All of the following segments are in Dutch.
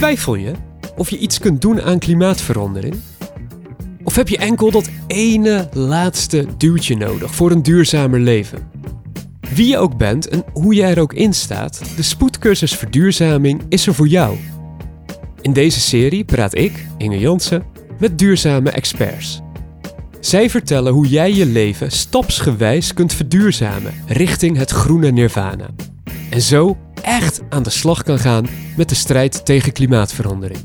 Twijfel je of je iets kunt doen aan klimaatverandering? Of heb je enkel dat ene laatste duwtje nodig voor een duurzamer leven? Wie je ook bent en hoe je er ook in staat, de spoedcursus verduurzaming is er voor jou. In deze serie praat ik, Inge Jansen, met duurzame experts. Zij vertellen hoe jij je leven stapsgewijs kunt verduurzamen richting het groene nirvana. En zo echt aan de slag kan gaan met de strijd tegen klimaatverandering.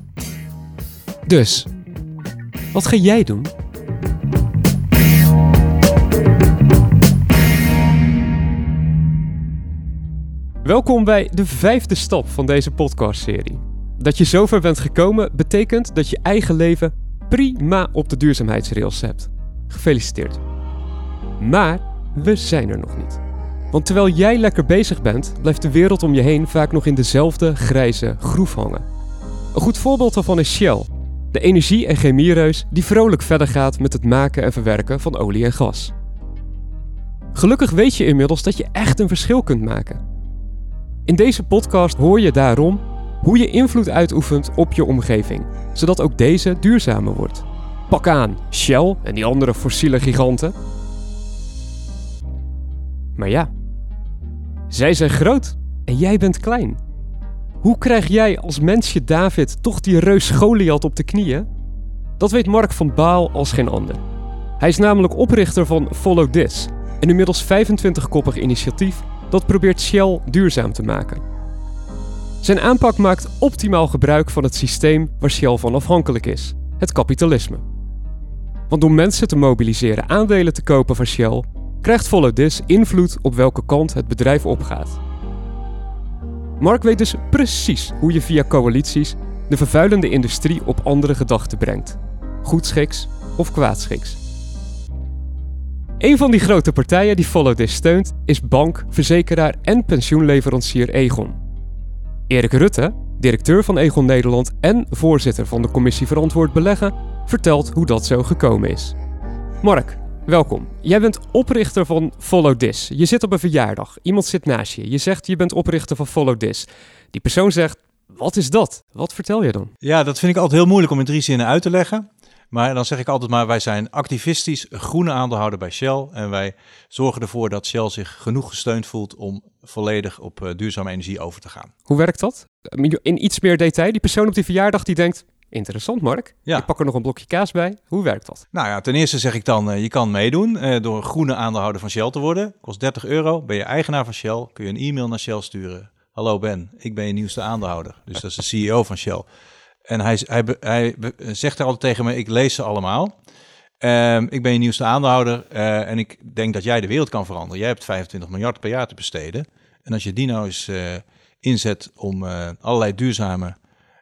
Dus, wat ga jij doen? Welkom bij de vijfde stap van deze podcastserie. Dat je zover bent gekomen betekent dat je eigen leven prima op de duurzaamheidsrails hebt. Gefeliciteerd. Maar we zijn er nog niet. Want terwijl jij lekker bezig bent, blijft de wereld om je heen vaak nog in dezelfde grijze groef hangen. Een goed voorbeeld daarvan is Shell, de energie- en chemiereus die vrolijk verder gaat met het maken en verwerken van olie en gas. Gelukkig weet je inmiddels dat je echt een verschil kunt maken. In deze podcast hoor je daarom hoe je invloed uitoefent op je omgeving, zodat ook deze duurzamer wordt. Pak aan, Shell en die andere fossiele giganten. Maar ja, zij zijn groot en jij bent klein. Hoe krijg jij als mensje David toch die reus Goliath op de knieën? Dat weet Mark van Baal als geen ander. Hij is namelijk oprichter van Follow This, een inmiddels 25-koppig initiatief dat probeert Shell duurzaam te maken. Zijn aanpak maakt optimaal gebruik van het systeem waar Shell van afhankelijk is, het kapitalisme. Want door mensen te mobiliseren aandelen te kopen van Shell, krijgt Follow This invloed op welke kant het bedrijf opgaat. Mark weet dus precies hoe je via coalities de vervuilende industrie op andere gedachten brengt. Goedschiks of kwaadschiks. Een van die grote partijen die Follow This steunt is bank, verzekeraar en pensioenleverancier Egon. Erik Rutte, directeur van Egon Nederland en voorzitter van de Commissie Verantwoord Beleggen, vertelt hoe dat zo gekomen is. Mark, welkom. Jij bent oprichter van Follow This. Je zit op een verjaardag. Iemand zit naast je. Je zegt je bent oprichter van Follow This. Die persoon zegt: Wat is dat? Wat vertel je dan? Ja, dat vind ik altijd heel moeilijk om in drie zinnen uit te leggen. Maar dan zeg ik altijd maar, wij zijn activistisch groene aandeelhouder bij Shell. En wij zorgen ervoor dat Shell zich genoeg gesteund voelt om volledig op uh, duurzame energie over te gaan. Hoe werkt dat? In iets meer detail. Die persoon op die verjaardag die denkt, Interessant, Mark. Ja. Ik pak er nog een blokje kaas bij. Hoe werkt dat? Nou ja, ten eerste zeg ik dan, uh, je kan meedoen uh, door groene aandeelhouder van Shell te worden. Kost 30 euro. Ben je eigenaar van Shell, kun je een e-mail naar Shell sturen. Hallo Ben, ik ben je nieuwste aandeelhouder. Dus dat is de CEO van Shell. En hij, hij, hij, zegt er altijd tegen me, ik lees ze allemaal. Um, ik ben je nieuwste aandeelhouder uh, en ik denk dat jij de wereld kan veranderen. Jij hebt 25 miljard per jaar te besteden. En als je die nou eens inzet om allerlei duurzame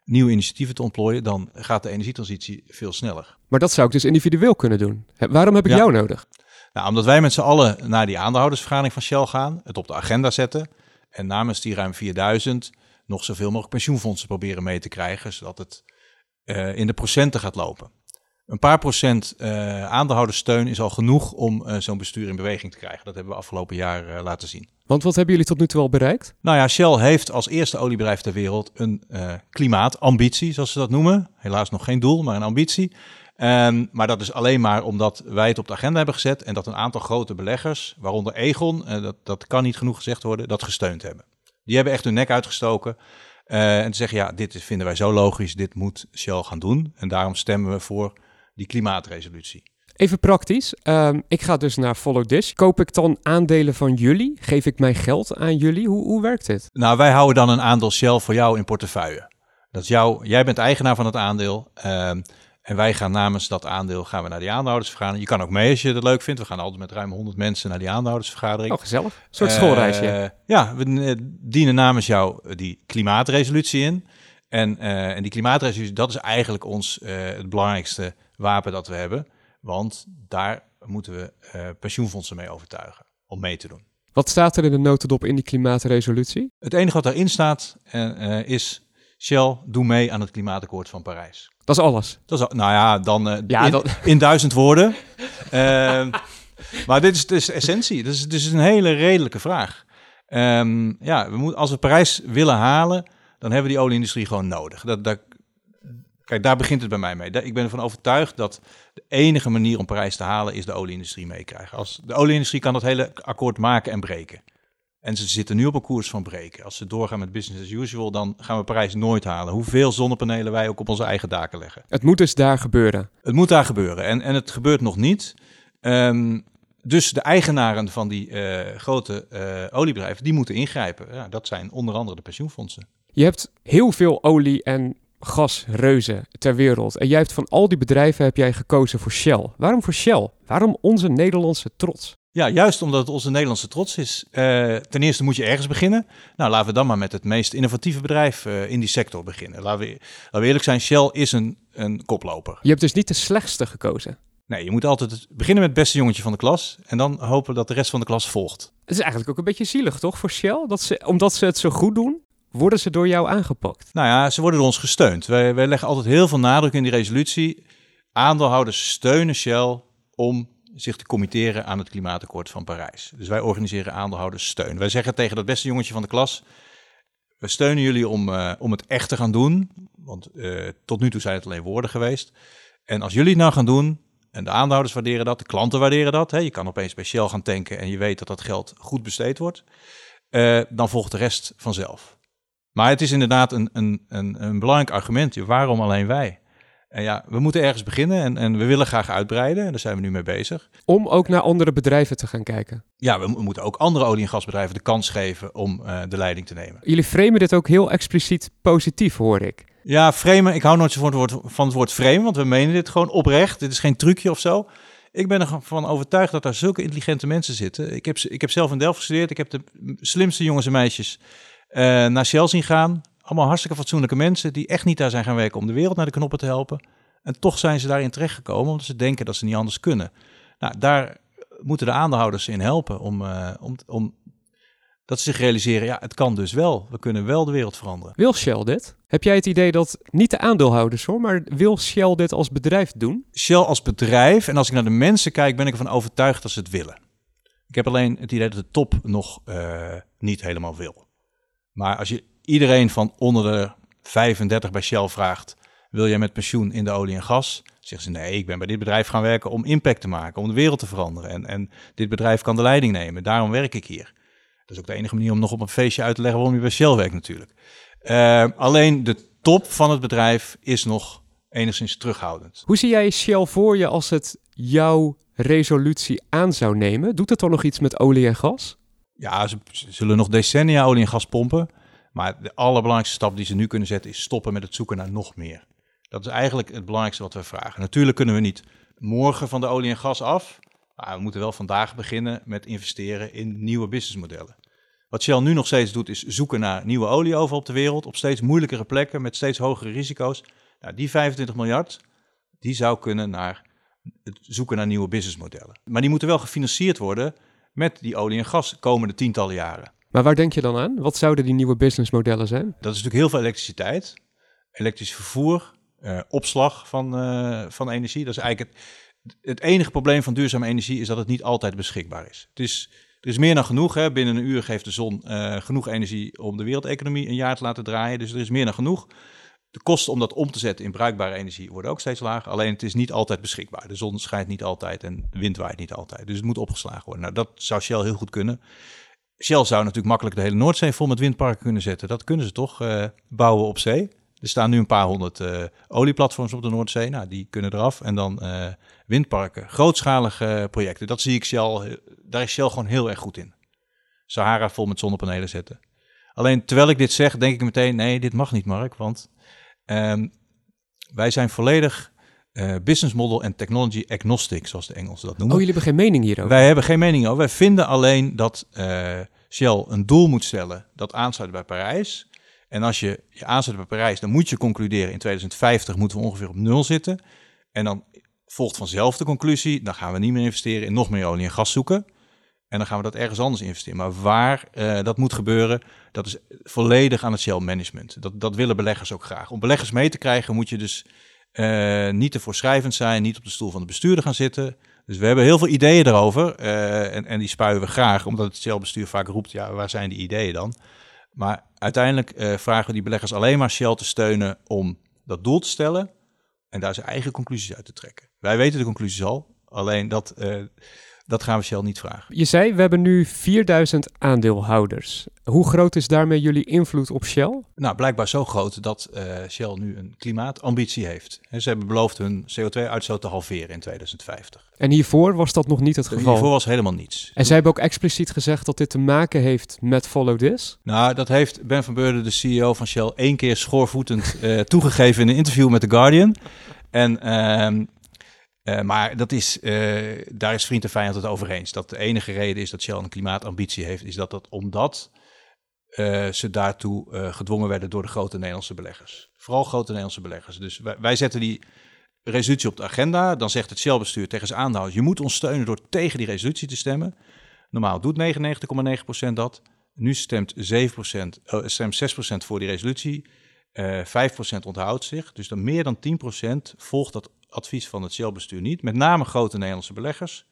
nieuwe initiatieven te ontplooien, dan gaat de energietransitie veel sneller. Maar dat zou ik dus individueel kunnen doen. Waarom heb ik ja. jou nodig? Nou, omdat wij met z'n allen naar die aandeelhoudersvergadering van Shell gaan, het op de agenda zetten en namens die ruim 4000 nog zoveel mogelijk pensioenfondsen proberen mee te krijgen, zodat het uh, in de procenten gaat lopen. Een paar procent uh, aandeelhouderssteun is al genoeg om uh, zo'n bestuur in beweging te krijgen. Dat hebben we afgelopen jaar laten zien. Want wat hebben jullie tot nu toe al bereikt? Nou ja, Shell heeft als eerste oliebedrijf ter wereld een klimaatambitie, zoals ze dat noemen. Helaas nog geen doel, maar een ambitie. Um, maar dat is alleen maar omdat wij het op de agenda hebben gezet en dat een aantal grote beleggers, waaronder Egon, dat, dat kan niet genoeg gezegd worden, dat gesteund hebben. Die hebben echt hun nek uitgestoken. Uh, en te zeggen, ja, dit vinden wij zo logisch, dit moet Shell gaan doen. En daarom stemmen we voor die klimaatresolutie. Even praktisch. Um, ik ga dus naar Follow This. Koop ik dan aandelen van jullie? Geef ik mijn geld aan jullie? Hoe, hoe werkt dit? Nou, wij houden dan een aandeel Shell voor jou in portefeuille. Dat is jou, jij bent eigenaar van het aandeel. Um, en wij gaan namens dat aandeel gaan we naar die aandeelhoudersvergadering. Je kan ook mee als je het leuk vindt. We gaan altijd met ruim 100 mensen naar die aandeelhoudersvergadering. Oh, gezellig. Een soort schoolreisje. Uh, ja, we dienen namens jou die klimaatresolutie in. En, uh, en die klimaatresolutie, dat is eigenlijk ons uh, het belangrijkste wapen dat we hebben. Want daar moeten we pensioenfondsen mee overtuigen om mee te doen. Wat staat er in de notendop in die klimaatresolutie? Het enige wat daarin staat is Shell, doe mee aan het klimaatakkoord van Parijs. Dat is alles? Dat is, nou ja, dan, uh, ja, in, dat... in, duizend woorden. uh, maar dit is, dit is de essentie. Dus het is een hele redelijke vraag. Um, ja, we moeten, als we Parijs willen halen, dan hebben we die olieindustrie gewoon nodig. Dat, dat, kijk, daar begint het bij mij mee. Ik ben ervan overtuigd dat de enige manier om Parijs te halen is de olieindustrie meekrijgen. Als de olieindustrie kan dat hele akkoord maken en breken. En ze zitten nu op een koers van breken. Als ze doorgaan met business as usual, dan gaan we Parijs nooit halen. Hoeveel zonnepanelen wij ook op onze eigen daken leggen. Het moet dus daar gebeuren. Het moet daar gebeuren. En, en het gebeurt nog niet. Ehm, dus de eigenaren van die uh, grote uh, oliebedrijven, die moeten ingrijpen. Ja, dat zijn onder andere de pensioenfondsen. Je hebt heel veel olie- en gasreuzen ter wereld. En jij hebt van al die bedrijven heb jij gekozen voor Shell. Waarom voor Shell? Waarom onze Nederlandse trots? Ja, juist omdat het onze Nederlandse trots is. Uh, ten eerste moet je ergens beginnen. Nou, laten we dan maar met het meest innovatieve bedrijf uh, in die sector beginnen. Laten we, laten we eerlijk zijn, Shell is een, een koploper. Je hebt dus niet de slechtste gekozen. Nee, je moet altijd beginnen met het beste jongetje van de klas en dan hopen dat de rest van de klas volgt. Het is eigenlijk ook een beetje zielig, toch, voor Shell? Dat ze, omdat ze het zo goed doen, worden ze door jou aangepakt? Nou ja, ze worden door ons gesteund. Wij, wij leggen altijd heel veel nadruk in die resolutie. Aandeelhouders steunen Shell om zich te committeren aan het klimaatakkoord van Parijs. Dus wij organiseren aandeelhouders steun. Wij zeggen tegen dat beste jongetje van de klas, we steunen jullie om, uh, om het echt te gaan doen. Want uh, tot nu toe zijn het alleen woorden geweest. En als jullie het nou gaan doen, en de aandeelhouders waarderen dat, de klanten waarderen dat. Hè, je kan opeens bij Shell gaan tanken en je weet dat dat geld goed besteed wordt. Uh, dan volgt de rest vanzelf. Maar het is inderdaad een, een, een, een belangrijk argument. Waarom alleen wij? En ja, we moeten ergens beginnen en, en we willen graag uitbreiden. En daar zijn we nu mee bezig. Om ook naar andere bedrijven te gaan kijken. Ja, we, we moeten ook andere olie- en gasbedrijven de kans geven om uh, de leiding te nemen. Jullie framen dit ook heel expliciet positief, hoor ik. Ja, framen. Ik hou nooit zo van het woord, van het woord framen, want we menen dit gewoon oprecht. Dit is geen trucje of zo. Ik ben ervan overtuigd dat daar zulke intelligente mensen zitten. Ik heb, ik heb zelf in Delft gestudeerd. Ik heb de slimste jongens en meisjes naar Shell zien gaan. Allemaal hartstikke fatsoenlijke mensen die echt niet daar zijn gaan werken om de wereld naar de knoppen te helpen. En toch zijn ze daarin terechtgekomen omdat ze denken dat ze niet anders kunnen. Nou, daar moeten de aandeelhouders in helpen om, uh, om, om dat ze zich realiseren, ja, het kan dus wel. We kunnen wel de wereld veranderen. Wil Shell dit? Heb jij het idee dat, niet de aandeelhouders hoor, maar wil Shell dit als bedrijf doen? Shell als bedrijf, en als ik naar de mensen kijk, ben ik ervan overtuigd dat ze het willen. Ik heb alleen het idee dat de top nog uh, niet helemaal wil. Maar als je iedereen van onder de 35 bij Shell vraagt, wil jij met pensioen in de olie en gas? Zeggen ze nee, ik ben bij dit bedrijf gaan werken om impact te maken, om de wereld te veranderen. En, en dit bedrijf kan de leiding nemen, daarom werk ik hier. Dat is ook de enige manier om nog op een feestje uit te leggen waarom je bij Shell werkt natuurlijk. Uh, alleen de top van het bedrijf is nog enigszins terughoudend. Hoe zie jij Shell voor je als het jouw resolutie aan zou nemen? Doet het dan nog iets met olie en gas? Ja, ze, zullen nog decennia olie en gas pompen. Maar de allerbelangrijkste stap die ze nu kunnen zetten is stoppen met het zoeken naar nog meer. Dat is eigenlijk het belangrijkste wat we vragen. Natuurlijk kunnen we niet morgen van de olie en gas af. Maar we moeten wel vandaag beginnen met investeren in nieuwe businessmodellen. Wat Shell nu nog steeds doet, is zoeken naar nieuwe olie overal op de wereld, op steeds moeilijkere plekken met steeds hogere risico's. Nou, die 25 miljard, die zou kunnen naar het zoeken naar nieuwe businessmodellen. Maar die moeten wel gefinancierd worden met die olie en gas komende tientallen jaren. Maar waar denk je dan aan? Wat zouden die nieuwe businessmodellen zijn? Dat is natuurlijk heel veel elektriciteit, elektrisch vervoer, uh, opslag van, uh, van energie. Dat is eigenlijk het, het enige probleem van duurzame energie is dat het niet altijd beschikbaar is. Het is er is meer dan genoeg. Hè. Binnen een uur geeft de zon uh, genoeg energie om de wereldeconomie een jaar te laten draaien. Dus er is meer dan genoeg. De kosten om dat om te zetten in bruikbare energie worden ook steeds lager. Alleen het is niet altijd beschikbaar. De zon schijnt niet altijd en de wind waait niet altijd. Dus het moet opgeslagen worden. Nou, dat zou Shell heel goed kunnen. Shell zou natuurlijk makkelijk de hele Noordzee vol met windparken kunnen zetten. Dat kunnen ze toch uh, bouwen op zee. Er staan nu een paar honderd uh, olieplatforms op de Noordzee. Nou, die kunnen eraf. En dan uh, windparken, grootschalige projecten. Dat zie ik Shell, daar is Shell gewoon heel erg goed in. Sahara vol met zonnepanelen zetten. Alleen terwijl ik dit zeg, denk ik meteen, nee, dit mag niet, Mark. Want um, wij zijn volledig uh, business model en technology agnostic, zoals de Engelsen dat noemen. Oh, jullie hebben geen mening hierover? Wij hebben geen mening over. Wij vinden alleen dat uh, Shell een doel moet stellen dat aansluit bij Parijs. En als je je aansluit bij Parijs, dan moet je concluderen in 2050 moeten we ongeveer op nul zitten. En dan volgt vanzelf de conclusie, dan gaan we niet meer investeren in nog meer olie en gas zoeken. En dan gaan we dat ergens anders investeren. Maar waar uh, dat moet gebeuren, dat is volledig aan het Shell management. Dat, dat willen beleggers ook graag. Om beleggers mee te krijgen moet je dus uh, niet te voorschrijvend zijn, niet op de stoel van de bestuurder gaan zitten. Dus we hebben heel veel ideeën erover uh, en, en die spuien we graag, omdat het Shell-bestuur vaak roept, ja, waar zijn die ideeën dan? Maar uiteindelijk eh, vragen we die beleggers alleen maar Shell te steunen om dat doel te stellen en daar zijn eigen conclusies uit te trekken. Wij weten de conclusies al, alleen dat, eh, dat gaan we Shell niet vragen. Je zei, we hebben nu 4000 aandeelhouders. Hoe groot is daarmee jullie invloed op Shell? Nou, blijkbaar zo groot dat eh, Shell nu een klimaatambitie heeft. En ze hebben beloofd hun CO2-uitstoot te halveren in 2050. En hiervoor was dat nog niet het geval? Hiervoor was helemaal niets. En zij hebben ook expliciet gezegd dat dit te maken heeft met Follow This? Nou, dat heeft Ben van Beurden, de CEO van Shell, één keer schoorvoetend uh, toegegeven in een interview met The Guardian. En ehm, uh, maar dat is, uh, daar is vriend en vijand het over eens. Dat de enige reden is dat Shell een klimaatambitie heeft, is dat dat omdat uh, ze daartoe gedwongen werden door de grote Nederlandse beleggers. Vooral grote Nederlandse beleggers. Dus wij, wij, zetten die resolutie op de agenda. Dan zegt het Shell-bestuur tegen zijn aandeelhouders: je moet ons steunen door tegen die resolutie te stemmen. Normaal doet 99,9% dat. Nu stemt, 7%, stemt 6% voor die resolutie. 5% onthoudt zich. Dus dan meer dan 10% volgt dat advies van het Shell-bestuur niet. Met name grote Nederlandse beleggers.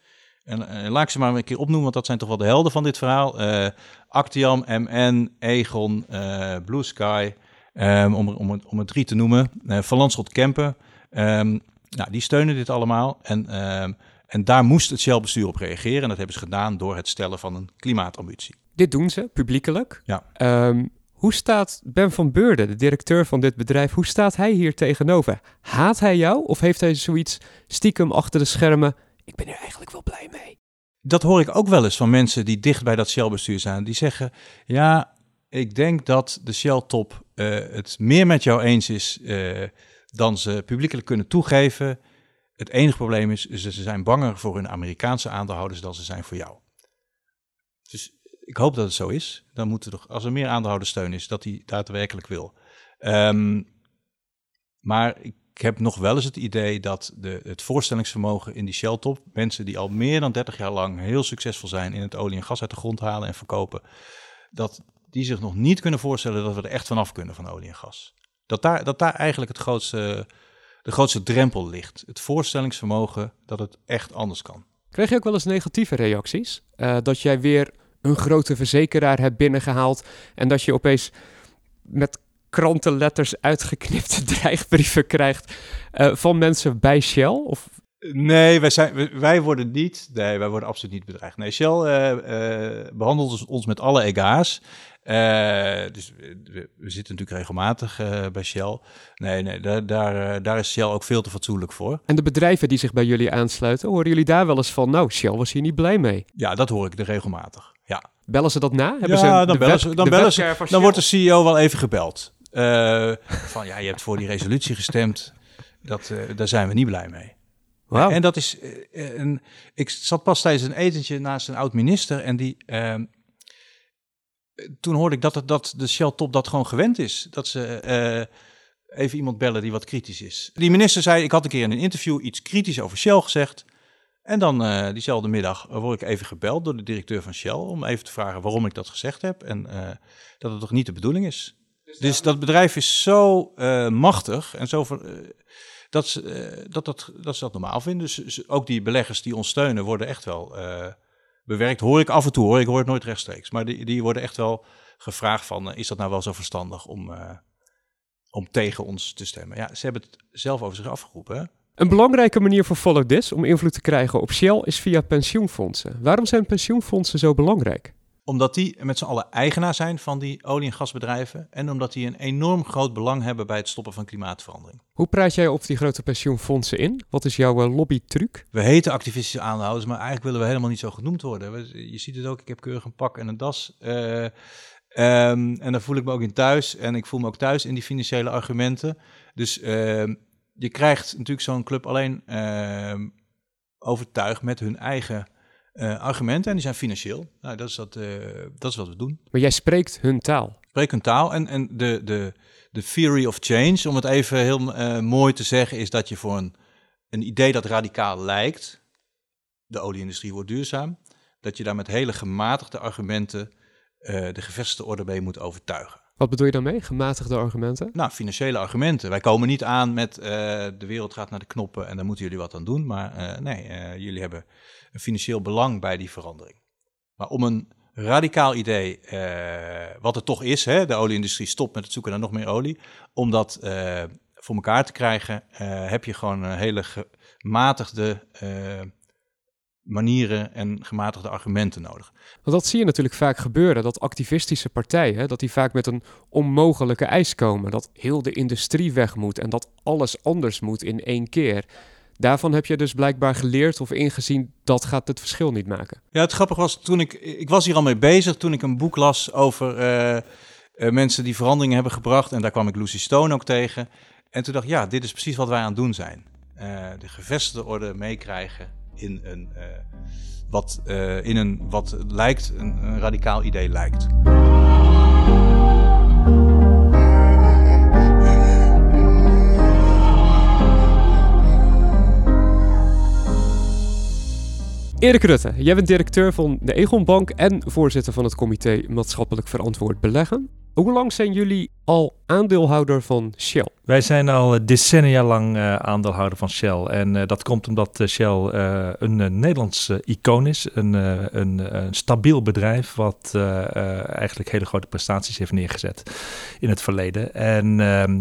En, eh, laat ik ze maar een keer opnoemen, want dat zijn toch wel de helden van dit verhaal. Uh, Actiam, MN, Egon, uh, Blue Sky, um, om, om, om het drie te noemen. Van Landschot Kempen. Um, nou, die steunen dit allemaal. En, um, en daar moest het Shell-bestuur op reageren. En dat hebben ze gedaan door het stellen van een klimaatambitie. Dit doen ze, publiekelijk. Ja. Hoe staat Ben van Beurden, de directeur van dit bedrijf, hoe staat hij hier tegenover? Haat hij jou of heeft hij zoiets stiekem achter de schermen? Ik ben er eigenlijk wel blij mee. Dat hoor ik ook wel eens van mensen die dicht bij dat Shell-bestuur zijn. Die zeggen, ja, ik denk dat de Shell-top uh, het meer met jou eens is uh, dan ze publiekelijk kunnen toegeven. Het enige probleem is, ze zijn banger voor hun Amerikaanse aandeelhouders dan ze zijn voor jou. Dus ik hoop dat het zo is. Dan moeten er, als er meer aandeelhouderssteun is, dat hij daadwerkelijk wil. Um, maar ik heb nog wel eens het idee dat de, het voorstellingsvermogen in die Shell-top, mensen die al meer dan 30 jaar lang heel succesvol zijn in het olie en gas uit de grond halen en verkopen, dat die zich nog niet kunnen voorstellen dat we er echt vanaf kunnen van olie en gas. Dat daar, dat daar eigenlijk het grootste, de grootste drempel ligt. Het voorstellingsvermogen dat het echt anders kan. Krijg je ook wel eens negatieve reacties? Uh, dat jij weer een grote verzekeraar hebt binnengehaald. En dat je opeens met krantenletters uitgeknipte dreigbrieven krijgt uh, van mensen bij Shell? Of? Nee, wij, zijn, wij worden niet, nee, wij worden absoluut niet bedreigd. Nee, Shell uh, uh, behandelt ons met alle EGA's. dus we, we, zitten natuurlijk regelmatig bij Shell. Nee, nee daar, daar, daar is Shell ook veel te fatsoenlijk voor. En de bedrijven die zich bij jullie aansluiten, horen jullie daar wel eens van, nou, Shell was hier niet blij mee? Ja, dat hoor ik er regelmatig. Ja. Bellen ze dat na? Hebben ja, ze dan, bellen ze, dan, bellen ze, dan wordt de CEO wel even gebeld. Uh, van ja, je hebt voor die resolutie gestemd. Dat, uh, daar zijn we niet blij mee. Wow. En dat is. Uh, een, ik zat pas tijdens een etentje naast een oud minister. En die. Ehm, toen hoorde ik dat, het, dat de Shell top dat gewoon gewend is. Dat ze even iemand bellen die wat kritisch is. Die minister zei: Ik had een keer in een interview iets kritisch over Shell gezegd. En dan uh, diezelfde middag word ik even gebeld door de directeur van Shell om even te vragen waarom ik dat gezegd heb en uh, dat het toch niet de bedoeling is. Dus, dus dat bedrijf is zo uh, machtig en zo dat, ze, dat, dat, dat ze dat normaal vinden. Dus ook die beleggers die ons steunen worden echt wel bewerkt. Hoor ik af en toe, hoor ik hoor het nooit rechtstreeks, maar die, die worden echt wel gevraagd van is dat nou wel zo verstandig om, om tegen ons te stemmen. Ja, ze hebben het zelf over zich afgeroepen. Een belangrijke manier voor Follow This om invloed te krijgen op Shell is via pensioenfondsen. Waarom zijn pensioenfondsen zo belangrijk? Omdat die met z'n allen eigenaar zijn van die olie- en gasbedrijven en omdat die een enorm groot belang hebben bij het stoppen van klimaatverandering. Hoe praat jij op die grote pensioenfondsen in? Wat is jouw uh, lobbytruc? We heten activistische aandeelhouders, maar eigenlijk willen we helemaal niet zo genoemd worden. Je ziet het ook, ik heb keurig een pak en een das. Uh, um, en daar voel ik me ook in thuis en ik voel me ook thuis in die financiële argumenten. Dus... Uh, je krijgt natuurlijk zo'n club alleen uh, overtuigd met hun eigen uh, argumenten. En die zijn financieel. Nou, dat is, dat, uh, dat is wat we doen. Maar jij spreekt hun taal. Spreek hun taal. En, en de, de, de theory of change, om het even heel uh, mooi te zeggen, is dat je voor een, een idee dat radicaal lijkt, de olieindustrie wordt duurzaam, dat je daar met hele gematigde argumenten de gevestigde orde mee moet overtuigen. Wat bedoel je daarmee? Gematigde argumenten? Nou, financiële argumenten. Wij komen niet aan met uh, de wereld gaat naar de knoppen en daar moeten jullie wat aan doen. Maar uh, nee, uh, jullie hebben een financieel belang bij die verandering. Maar om een radicaal idee, wat het toch is. Hè? De olieindustrie stopt met het zoeken naar nog meer olie. Om dat voor elkaar te krijgen, heb je gewoon een hele gematigde manieren en gematigde argumenten nodig. Want dat zie je natuurlijk vaak gebeuren, dat activistische partijen, dat die vaak met een onmogelijke eis komen. Dat heel de industrie weg moet en dat alles anders moet in één keer. Daarvan heb je dus blijkbaar geleerd of ingezien dat gaat het verschil niet maken. Ja, het grappige was toen ik, ik was hier al mee bezig toen ik een boek las over uh, mensen die veranderingen hebben gebracht. En daar kwam ik Lucy Stone ook tegen. En toen dacht ik, ja, dit is precies wat wij aan het doen zijn. Uh, de gevestigde orde meekrijgen in een, uh, wat, uh, in een wat lijkt, een, radicaal idee lijkt. Erik Rutte, jij bent directeur van de Egon Bank en voorzitter van het comité Maatschappelijk Verantwoord Beleggen. Hoe lang zijn jullie al aandeelhouder van Shell? Wij zijn al decennia lang uh, aandeelhouder van Shell. En uh, dat komt omdat uh, Shell een Nederlands icoon is. Een, een, een, stabiel bedrijf wat eigenlijk hele grote prestaties heeft neergezet in het verleden. En,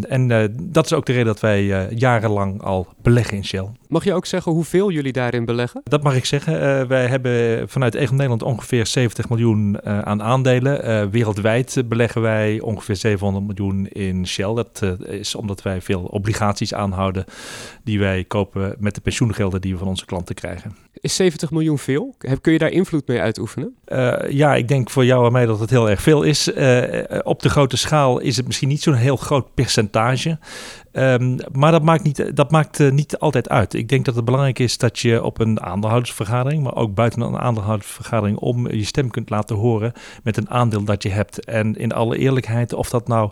en dat is ook de reden dat wij jarenlang al beleggen in Shell. Mag je ook zeggen hoeveel jullie daarin beleggen? Dat mag ik zeggen. wij hebben vanuit Egon Nederland ongeveer 70 miljoen aan aandelen. wereldwijd beleggen wij ongeveer 700 miljoen in Shell. Dat is omdat wij veel obligaties aanhouden die wij kopen met de pensioengelden die we van onze klanten krijgen. Is 70 miljoen veel? Kun je daar invloed mee uitoefenen? Uh, ja, ik denk voor jou en mij dat het heel erg veel is. Uh, op de grote schaal is het misschien niet zo'n heel groot percentage. Um, maar dat maakt, niet, dat maakt uh, niet altijd uit. Ik denk dat het belangrijk is dat je op een aandeelhoudersvergadering, maar ook buiten een aandeelhoudersvergadering, om je stem kunt laten horen met een aandeel dat je hebt. En in alle eerlijkheid, of dat nou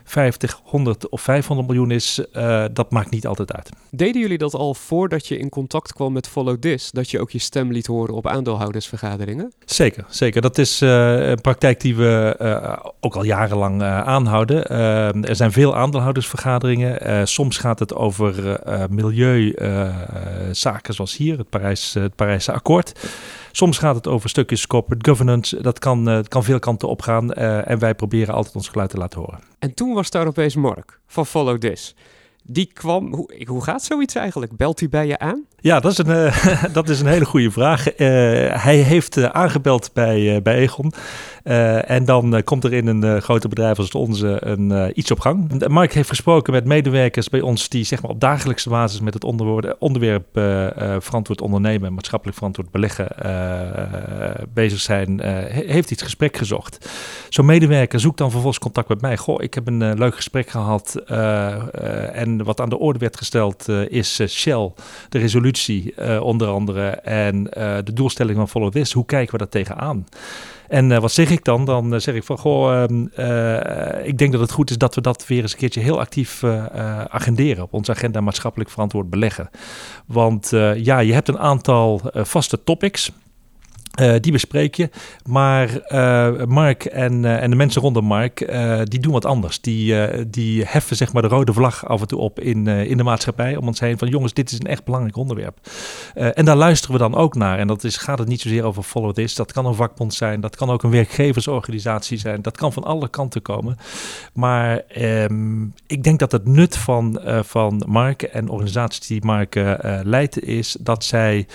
50, 100 of 500 miljoen is, uh, dat maakt niet altijd uit. Deden jullie dat al voordat je in contact kwam met Follow This? Dat je ook je stem liet horen op aandeelhoudersvergaderingen? Zeker, zeker. Dat is uh, een praktijk die we uh, ook al jarenlang aanhouden. er zijn veel aandeelhoudersvergaderingen. soms gaat het over milieuzaken zoals hier, het, Parijs, het Parijse akkoord. Soms gaat het over stukjes corporate governance. Dat kan, kan veel kanten opgaan. En wij proberen altijd ons geluid te laten horen. En toen was daar opeens Mark van Follow This. Die kwam, hoe, hoe gaat zoiets eigenlijk? Belt hij bij je aan? Ja, dat is een, uh, dat is een hele goede vraag. Uh, hij heeft uh, aangebeld bij, bij Egon. en dan komt er in een grote bedrijf als het onze een, iets op gang. Mark heeft gesproken met medewerkers bij ons die zeg maar, op dagelijkse basis met het onderwerp verantwoord ondernemen en maatschappelijk verantwoord beleggen bezig zijn. heeft iets gesprek gezocht. Zo'n medewerker zoekt dan vervolgens contact met mij. Goh, ik heb een leuk gesprek gehad. en wat aan de orde werd gesteld is Shell, de resolutie uh, onder andere en uh, de doelstelling van Follow This. Hoe kijken we daar tegenaan? En uh, wat zeg ik dan? Dan zeg ik van, goh, ehm, ik denk dat het goed is dat we dat weer eens een keertje heel actief agenderen. Op onze agenda maatschappelijk verantwoord beleggen. Want ja, je hebt een aantal vaste topics. Uh, die bespreek je. Maar uh, Mark en, uh, en de mensen rondom Mark, die doen wat anders. Die, die heffen zeg maar de rode vlag af en toe op in, in de maatschappij. Om ons heen van jongens, dit is een echt belangrijk onderwerp. en daar luisteren we dan ook naar. En dat is, gaat het niet zozeer over Follow This. Dat kan een vakbond zijn. Dat kan ook een werkgeversorganisatie zijn. Dat kan van alle kanten komen. Maar um, ik denk dat het nut van, van Mark en organisaties die Mark leidt is dat zij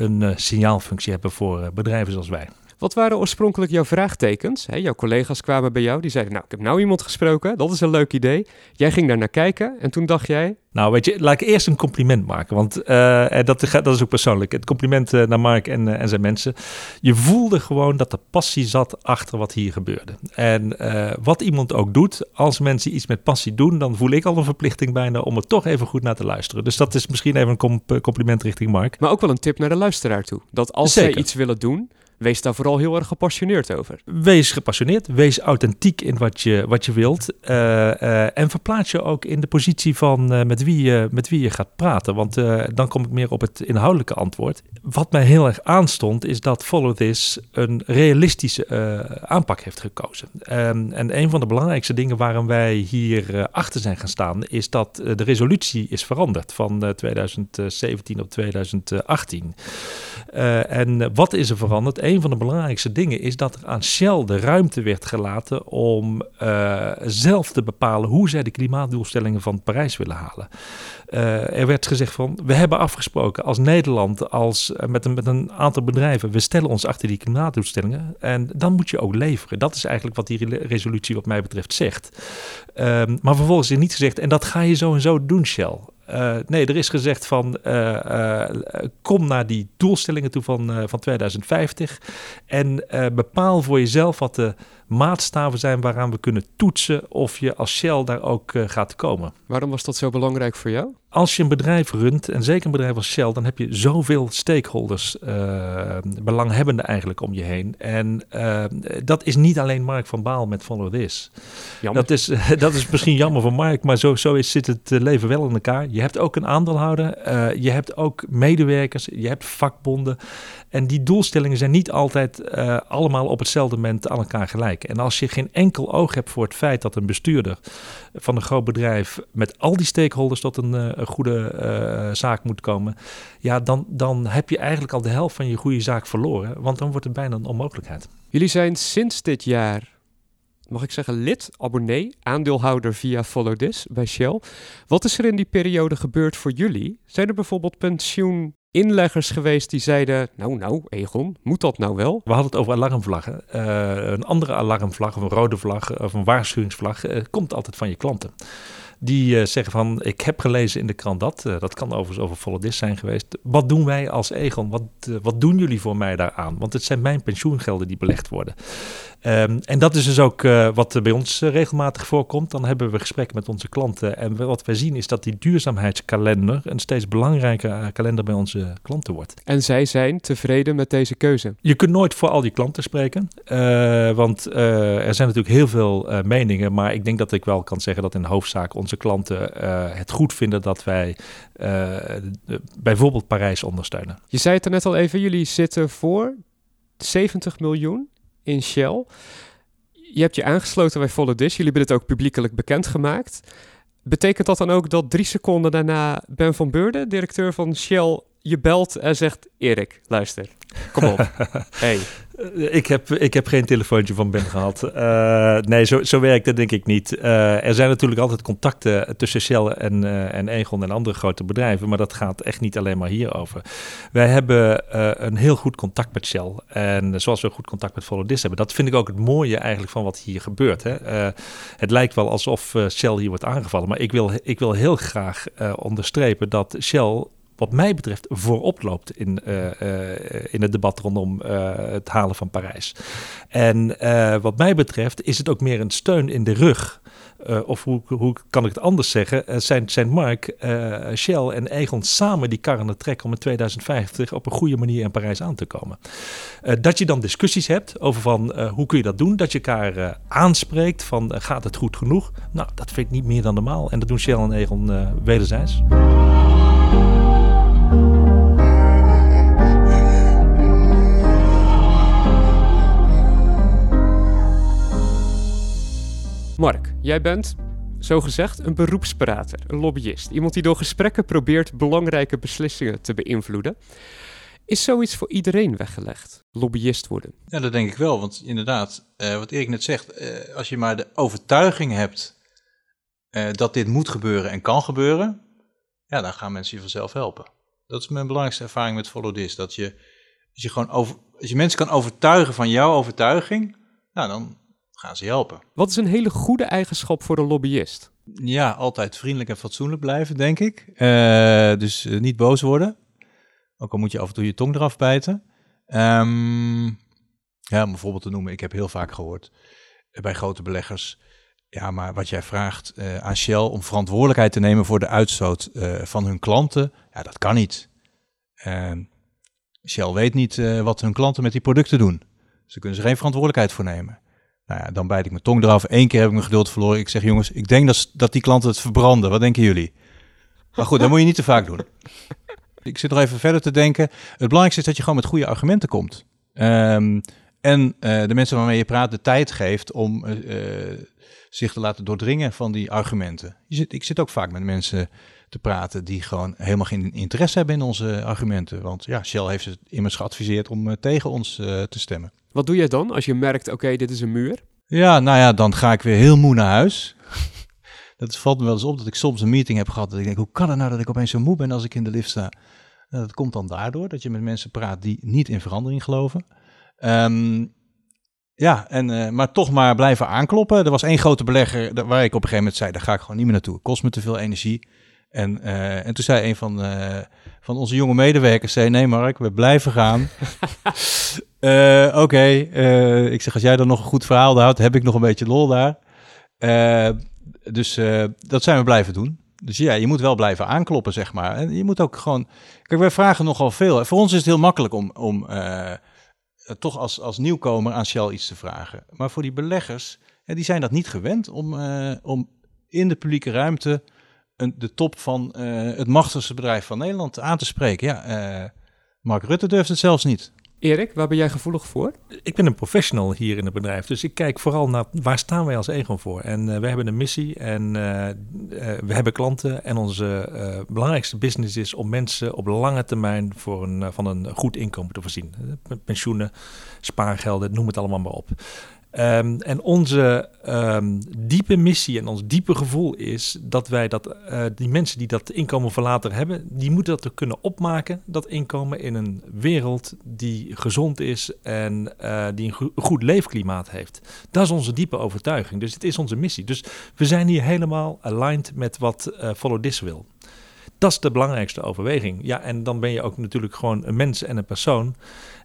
een uh, signaalfunctie hebben voor uh, bedrijven zoals wij. Wat waren oorspronkelijk jouw vraagtekens? He, jouw collega's kwamen bij jou, die zeiden, nou, ik heb nou iemand gesproken, dat is een leuk idee. Jij ging daar naar kijken en toen dacht jij... Nou, weet je, laat ik eerst een compliment maken, want uh, dat, dat is ook persoonlijk. Het compliment uh, naar Mark en, uh, en zijn mensen. Je voelde gewoon dat er passie zat achter wat hier gebeurde. En wat iemand ook doet, als mensen iets met passie doen, dan voel ik al een verplichting bijna om er toch even goed naar te luisteren. Dus dat is misschien even een compliment richting Mark. Maar ook wel een tip naar de luisteraar toe. Dat als Zeker. zij iets willen doen, wees daar vooral heel erg gepassioneerd over. Wees gepassioneerd, wees authentiek in wat je, wat je wilt. Uh, uh, en verplaats je ook in de positie van uh, met, wie je, met wie je gaat praten. Want dan kom ik meer op het inhoudelijke antwoord. Wat mij heel erg aanstond, is dat Follow This een realistische aanpak heeft gekozen. Um, en een van de belangrijkste dingen waarom wij hier achter zijn gaan staan, is dat de resolutie is veranderd van 2017 op 2018. en wat is er veranderd? Een van de belangrijkste dingen is dat er aan Shell de ruimte werd gelaten om uh, zelf te bepalen hoe zij de klimaatdoelstellingen van Parijs willen halen. Uh, er werd gezegd van, we hebben afgesproken als Nederland, als, uh, met, een, met een aantal bedrijven, we stellen ons achter die klimaatdoelstellingen en dan moet je ook leveren. Dat is eigenlijk wat die resolutie wat mij betreft zegt. Um, maar vervolgens is niet gezegd, en dat ga je zo en zo doen Shell. Uh, nee, er is gezegd van uh, uh, kom naar die doelstellingen toe van, van 2050 en bepaal voor jezelf wat de maatstaven zijn waaraan we kunnen toetsen of je als Shell daar ook gaat komen. Waarom was dat zo belangrijk voor jou? Als je een bedrijf runt, en zeker een bedrijf als Shell, dan heb je zoveel stakeholders, uh, belanghebbenden eigenlijk om je heen. En uh, dat is niet alleen Mark van Baal met Follow This. Jammer. Dat is, dat is misschien jammer voor Mark, maar zo, zo is, zit het leven wel in elkaar. Je hebt ook een aandeelhouder, uh, je hebt ook medewerkers, je hebt vakbonden. En die doelstellingen zijn niet altijd allemaal op hetzelfde moment aan elkaar gelijk. En als je geen enkel oog hebt voor het feit dat een bestuurder van een groot bedrijf met al die stakeholders tot een, een goede uh, zaak moet komen, ja, dan, dan heb je eigenlijk al de helft van je goede zaak verloren. Want dan wordt het bijna een onmogelijkheid. Jullie zijn sinds dit jaar mag ik zeggen, lid, abonnee, aandeelhouder via Follow This bij Shell. Wat is er in die periode gebeurd voor jullie? Zijn er bijvoorbeeld pensioeninleggers geweest die zeiden, nou nou Egon, moet dat nou wel? We hadden het over alarmvlaggen. Uh, een andere alarmvlag of een rode vlag of een waarschuwingsvlag uh, komt altijd van je klanten die uh, zeggen van ik heb gelezen in de krant dat. Uh, dat kan overigens over Follow This zijn geweest. Wat doen wij als Egon? Wat, uh, wat doen jullie voor mij daaraan? Want het zijn mijn pensioengelden die belegd worden. Um, en dat is dus ook wat bij ons regelmatig voorkomt. Dan hebben we gesprekken met onze klanten. En wat wij zien is dat die duurzaamheidskalender een steeds belangrijker kalender bij onze klanten wordt. En zij zijn tevreden met deze keuze? Je kunt nooit voor al die klanten spreken. want er zijn natuurlijk heel veel meningen. Maar ik denk dat ik wel kan zeggen dat in hoofdzaak onze klanten het goed vinden dat wij bijvoorbeeld Parijs ondersteunen. Je zei het er net al even, jullie zitten voor 70 miljoen in Shell. Je hebt je aangesloten bij Follow This, jullie hebben het ook publiekelijk bekendgemaakt. Betekent dat dan ook dat drie seconden daarna Ben van Beurden, directeur van Shell, je belt en zegt: Erik, luister, kom op. hey. Ik heb, ik heb geen telefoontje van Ben gehad. Uh, nee, zo, zo werkt het denk ik niet. Uh, er zijn natuurlijk altijd contacten tussen Shell en, uh, en Egon en andere grote bedrijven, maar dat gaat echt niet alleen maar hierover. Wij hebben een heel goed contact met Shell en zoals we goed contact met Follow This hebben. Dat vind ik ook het mooie eigenlijk van wat hier gebeurt. Hè. het lijkt wel alsof Shell hier wordt aangevallen, maar ik wil, ik wil heel graag onderstrepen dat Shell wat mij betreft voorop loopt in, uh, uh, in het debat rondom uh, het halen van Parijs. En wat mij betreft is het ook meer een steun in de rug. of hoe, hoe kan ik het anders zeggen? zijn, zijn Mark, Shell en Egon samen die karren trekken om in 2050 op een goede manier in Parijs aan te komen. dat je dan discussies hebt over van hoe kun je dat doen? Dat je elkaar aanspreekt van gaat het goed genoeg? Nou, dat vind ik niet meer dan normaal. En dat doen Shell en Egon wederzijds. Jij bent, zo gezegd, een beroepsprater, een lobbyist. Iemand die door gesprekken probeert belangrijke beslissingen te beïnvloeden. Is zoiets voor iedereen weggelegd, lobbyist worden? Ja, dat denk ik wel. Want inderdaad, uh, wat Erik net zegt, uh, als je maar de overtuiging hebt uh, dat dit moet gebeuren en kan gebeuren, ja, dan gaan mensen je vanzelf helpen. Dat is mijn belangrijkste ervaring met Follow This. Dat je, als je gewoon als je mensen kan overtuigen van jouw overtuiging, nou, dan gaan ze helpen. Wat is een hele goede eigenschap voor een lobbyist? Ja, altijd vriendelijk en fatsoenlijk blijven, denk ik. Uh, dus uh, niet boos worden. Ook al moet je af en toe je tong eraf bijten. Um, ja, om bijvoorbeeld te noemen, ik heb heel vaak gehoord uh, bij grote beleggers. Ja, maar wat jij vraagt aan Shell om verantwoordelijkheid te nemen voor de uitstoot van hun klanten, ja, dat kan niet. Ehm, Shell weet niet wat hun klanten met die producten doen. Dus daar kunnen ze geen verantwoordelijkheid voor nemen. Nou ja, dan bijt ik mijn tong eraf. Eén keer heb ik mijn geduld verloren. Ik zeg, jongens, ik denk dat, dat die klanten het verbranden. Wat denken jullie? Maar goed, dat moet je niet te vaak doen. Ik zit nog even verder te denken. Het belangrijkste is dat je gewoon met goede argumenten komt. Um, en uh, de mensen waarmee je praat de tijd geeft om uh, zich te laten doordringen van die argumenten. Je zit, ik zit ook vaak met mensen te praten die gewoon helemaal geen interesse hebben in onze argumenten. Want ja, Shell heeft het immers geadviseerd om eh, tegen ons eh, te stemmen. Wat doe jij dan als je merkt, oké, dit is een muur? Ja, nou ja, dan ga ik weer heel moe naar huis. dat valt me wel eens op dat ik soms een meeting heb gehad. Dat ik denk, hoe kan het nou dat ik opeens zo moe ben als ik in de lift sta? Nou, dat komt dan daardoor dat je met mensen praat die niet in verandering geloven. Ehm, ja, en, uh, maar toch maar blijven aankloppen. Er was één grote belegger waar ik op een gegeven moment zei, daar ga ik gewoon niet meer naartoe. Het kost me te veel energie. En, uh, en toen zei een van, uh, van onze jonge medewerkers, zei, nee Mark, we blijven gaan. Oké, okay. ik zeg, als jij dan nog een goed verhaal houdt, heb ik nog een beetje lol daar. dus dat zijn we blijven doen. Dus ja, je moet wel blijven aankloppen, zeg maar. En je moet ook gewoon... Kijk, wij vragen nogal veel. Voor ons is het heel makkelijk om, om eh, toch als, als nieuwkomer aan Shell iets te vragen. Maar voor die beleggers, die zijn dat niet gewend om, om in de publieke ruimte een, de top van uh, het machtigste bedrijf van Nederland aan te spreken. Ja, Mark Rutte durft het zelfs niet. Erik, waar ben jij gevoelig voor? Ik ben een professional hier in het bedrijf, dus ik kijk vooral naar waar staan wij als Egon voor. En uh, we hebben een missie en uh, uh, we hebben klanten en onze belangrijkste business is om mensen op lange termijn voor een, van een goed inkomen te voorzien. Pensioenen, spaargelden, noem het allemaal maar op. Um, en onze um, diepe missie en ons diepe gevoel is dat wij dat, uh, die mensen die dat inkomen voor later hebben, die moeten dat kunnen opmaken, dat inkomen in een wereld die gezond is en uh, die een go goed leefklimaat heeft. Dat is onze diepe overtuiging. Dus het is onze missie. Dus we zijn hier helemaal aligned met wat Follow This wil. Dat is de belangrijkste overweging. Ja, en dan ben je ook natuurlijk gewoon een mens en een persoon.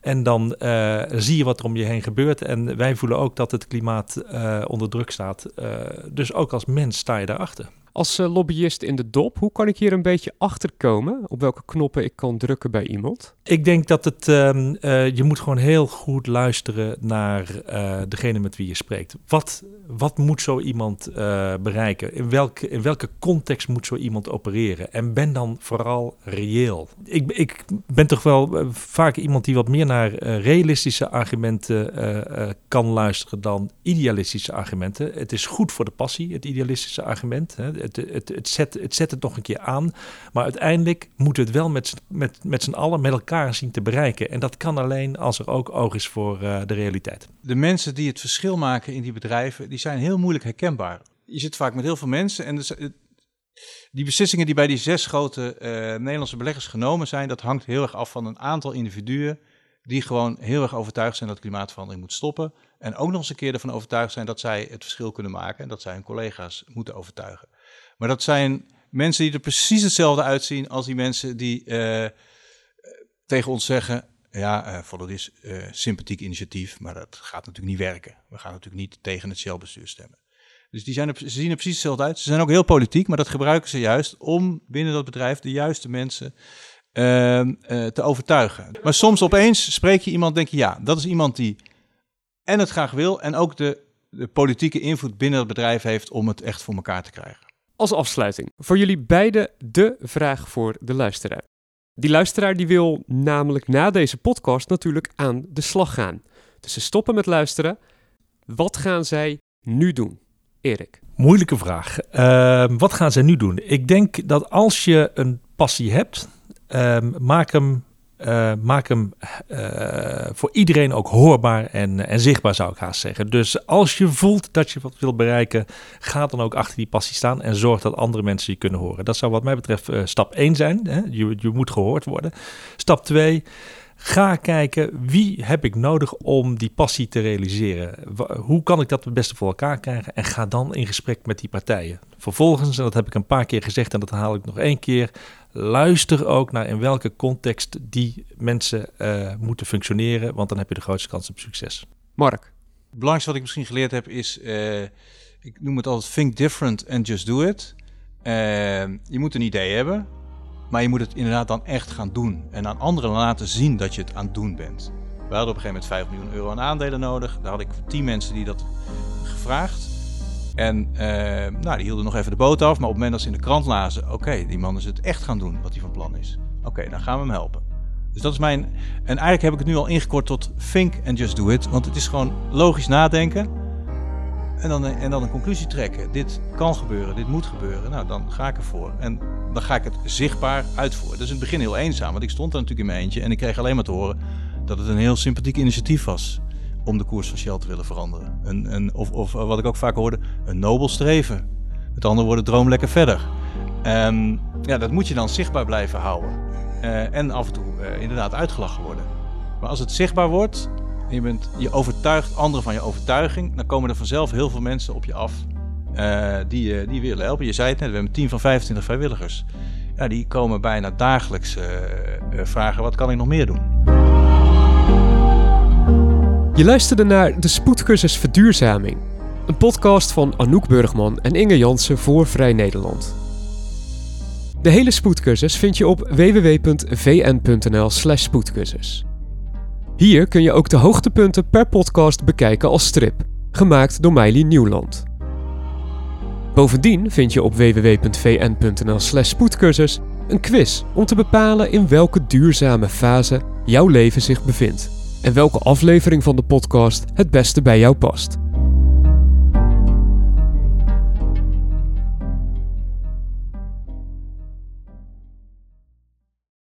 En dan uh, zie je wat er om je heen gebeurt. En wij voelen ook dat het klimaat uh, onder druk staat. Uh, dus ook als mens sta je daarachter. Als lobbyist in de dop, hoe kan ik hier een beetje achter komen? Op welke knoppen ik kan drukken bij iemand? Ik denk dat het, um, je moet gewoon heel goed luisteren naar degene met wie je spreekt. Wat, wat moet zo iemand bereiken? In welke, in welke context moet zo iemand opereren? En ben dan vooral reëel. Ik, ik ben toch wel vaak iemand die wat meer naar realistische argumenten kan luisteren dan idealistische argumenten. Het is goed voor de passie, het idealistische argument. Hè. Het, het, het, zet, het zet het nog een keer aan. Maar uiteindelijk moet het wel met, met, met z'n allen met elkaar zien te bereiken. En dat kan alleen als er ook oog is voor de realiteit. De mensen die het verschil maken in die bedrijven, die zijn heel moeilijk herkenbaar. Je zit vaak met heel veel mensen en dus, die beslissingen die bij die zes grote uh, Nederlandse beleggers genomen zijn, dat hangt heel erg af van een aantal individuen die gewoon heel erg overtuigd zijn dat klimaatverandering moet stoppen. En ook nog eens een keer ervan overtuigd zijn dat zij het verschil kunnen maken en dat zij hun collega's moeten overtuigen. Maar dat zijn mensen die er precies hetzelfde uitzien als die mensen die uh, tegen ons zeggen: ja, uh, follow this uh, sympathiek initiatief, maar dat gaat natuurlijk niet werken. We gaan natuurlijk niet tegen het Shell-bestuur stemmen. Dus die zijn ze zien er precies hetzelfde uit. Ze zijn ook heel politiek, maar dat gebruiken ze juist om binnen dat bedrijf de juiste mensen uh, te overtuigen. Maar soms opeens spreek je iemand, denk je ja, dat is iemand die en het graag wil en ook de, de politieke invloed binnen het bedrijf heeft om het echt voor elkaar te krijgen. Als afsluiting, voor jullie beiden de vraag voor de luisteraar. Die luisteraar die wil namelijk na deze podcast natuurlijk aan de slag gaan. Dus ze stoppen met luisteren. Wat gaan zij nu doen? Erik. Moeilijke vraag. Uh, wat gaan zij nu doen? Ik denk dat als je een passie hebt, uh, maak hem, uh, maak hem uh, voor iedereen ook hoorbaar en, en zichtbaar, zou ik haast zeggen. Dus als je voelt dat je wat wil bereiken, ga dan ook achter die passie staan en zorg dat andere mensen je kunnen horen. Dat zou wat mij betreft uh, stap 1 zijn. Hè? Je, je moet gehoord worden. Stap 2. Ga kijken wie heb ik nodig om die passie te realiseren. Hoe kan ik dat het beste voor elkaar krijgen? En ga dan in gesprek met die partijen. Vervolgens, en dat heb ik een paar keer gezegd en dat haal ik nog één keer. Luister ook naar in welke context die mensen uh, moeten functioneren, want dan heb je de grootste kans op succes. Mark. Het belangrijkste wat ik misschien geleerd heb is, uh, ik noem het altijd think different and just do it. Uh, je moet een idee hebben, maar je moet het inderdaad dan echt gaan doen. En aan anderen laten zien dat je het aan het doen bent. We hadden op een gegeven moment 5 miljoen euro aan aandelen nodig. Daar had ik 10 mensen die dat gevraagd. En uh, nou, die hielden nog even de boot af. Maar op het moment dat ze in de krant lazen: oké, die man is het echt gaan doen wat hij van plan is. Oké, dan gaan we hem helpen. Dus dat is mijn. En eigenlijk heb ik het nu al ingekort tot think and just do it. Want het is gewoon logisch nadenken. En dan, en dan een conclusie trekken. Dit kan gebeuren, dit moet gebeuren. Nou, dan ga ik ervoor. En dan ga ik het zichtbaar uitvoeren. Dat is in het begin heel eenzaam, want ik stond er natuurlijk in mijn eentje. En ik kreeg alleen maar te horen dat het een heel sympathiek initiatief was om de koers van Shell te willen veranderen. Een, of, of wat ik ook vaak hoorde, een nobel streven. Met andere woorden, droom lekker verder. Um, ja, dat moet je dan zichtbaar blijven houden. Uh, en af en toe uh, inderdaad uitgelachen worden. Maar als het zichtbaar wordt, en je, bent, je overtuigt anderen van je overtuiging, dan komen er vanzelf heel veel mensen op je af die, die willen helpen. Je zei het net, we hebben een team van 25 vrijwilligers. Ja, die komen bijna dagelijks vragen, wat kan ik nog meer doen? Je luisterde naar de spoedcursus Verduurzaming. Een podcast van Anouk Burgman en Inge Jansen voor Vrij Nederland. De hele spoedcursus vind je op www.vn.nl/slash spoedcursus. Hier kun je ook de hoogtepunten per podcast bekijken als strip, gemaakt door Meili Nieuwland. Bovendien vind je op www.vn.nl/slash spoedcursus een quiz om te bepalen in welke duurzame fase jouw leven zich bevindt en welke aflevering van de podcast het beste bij jou past.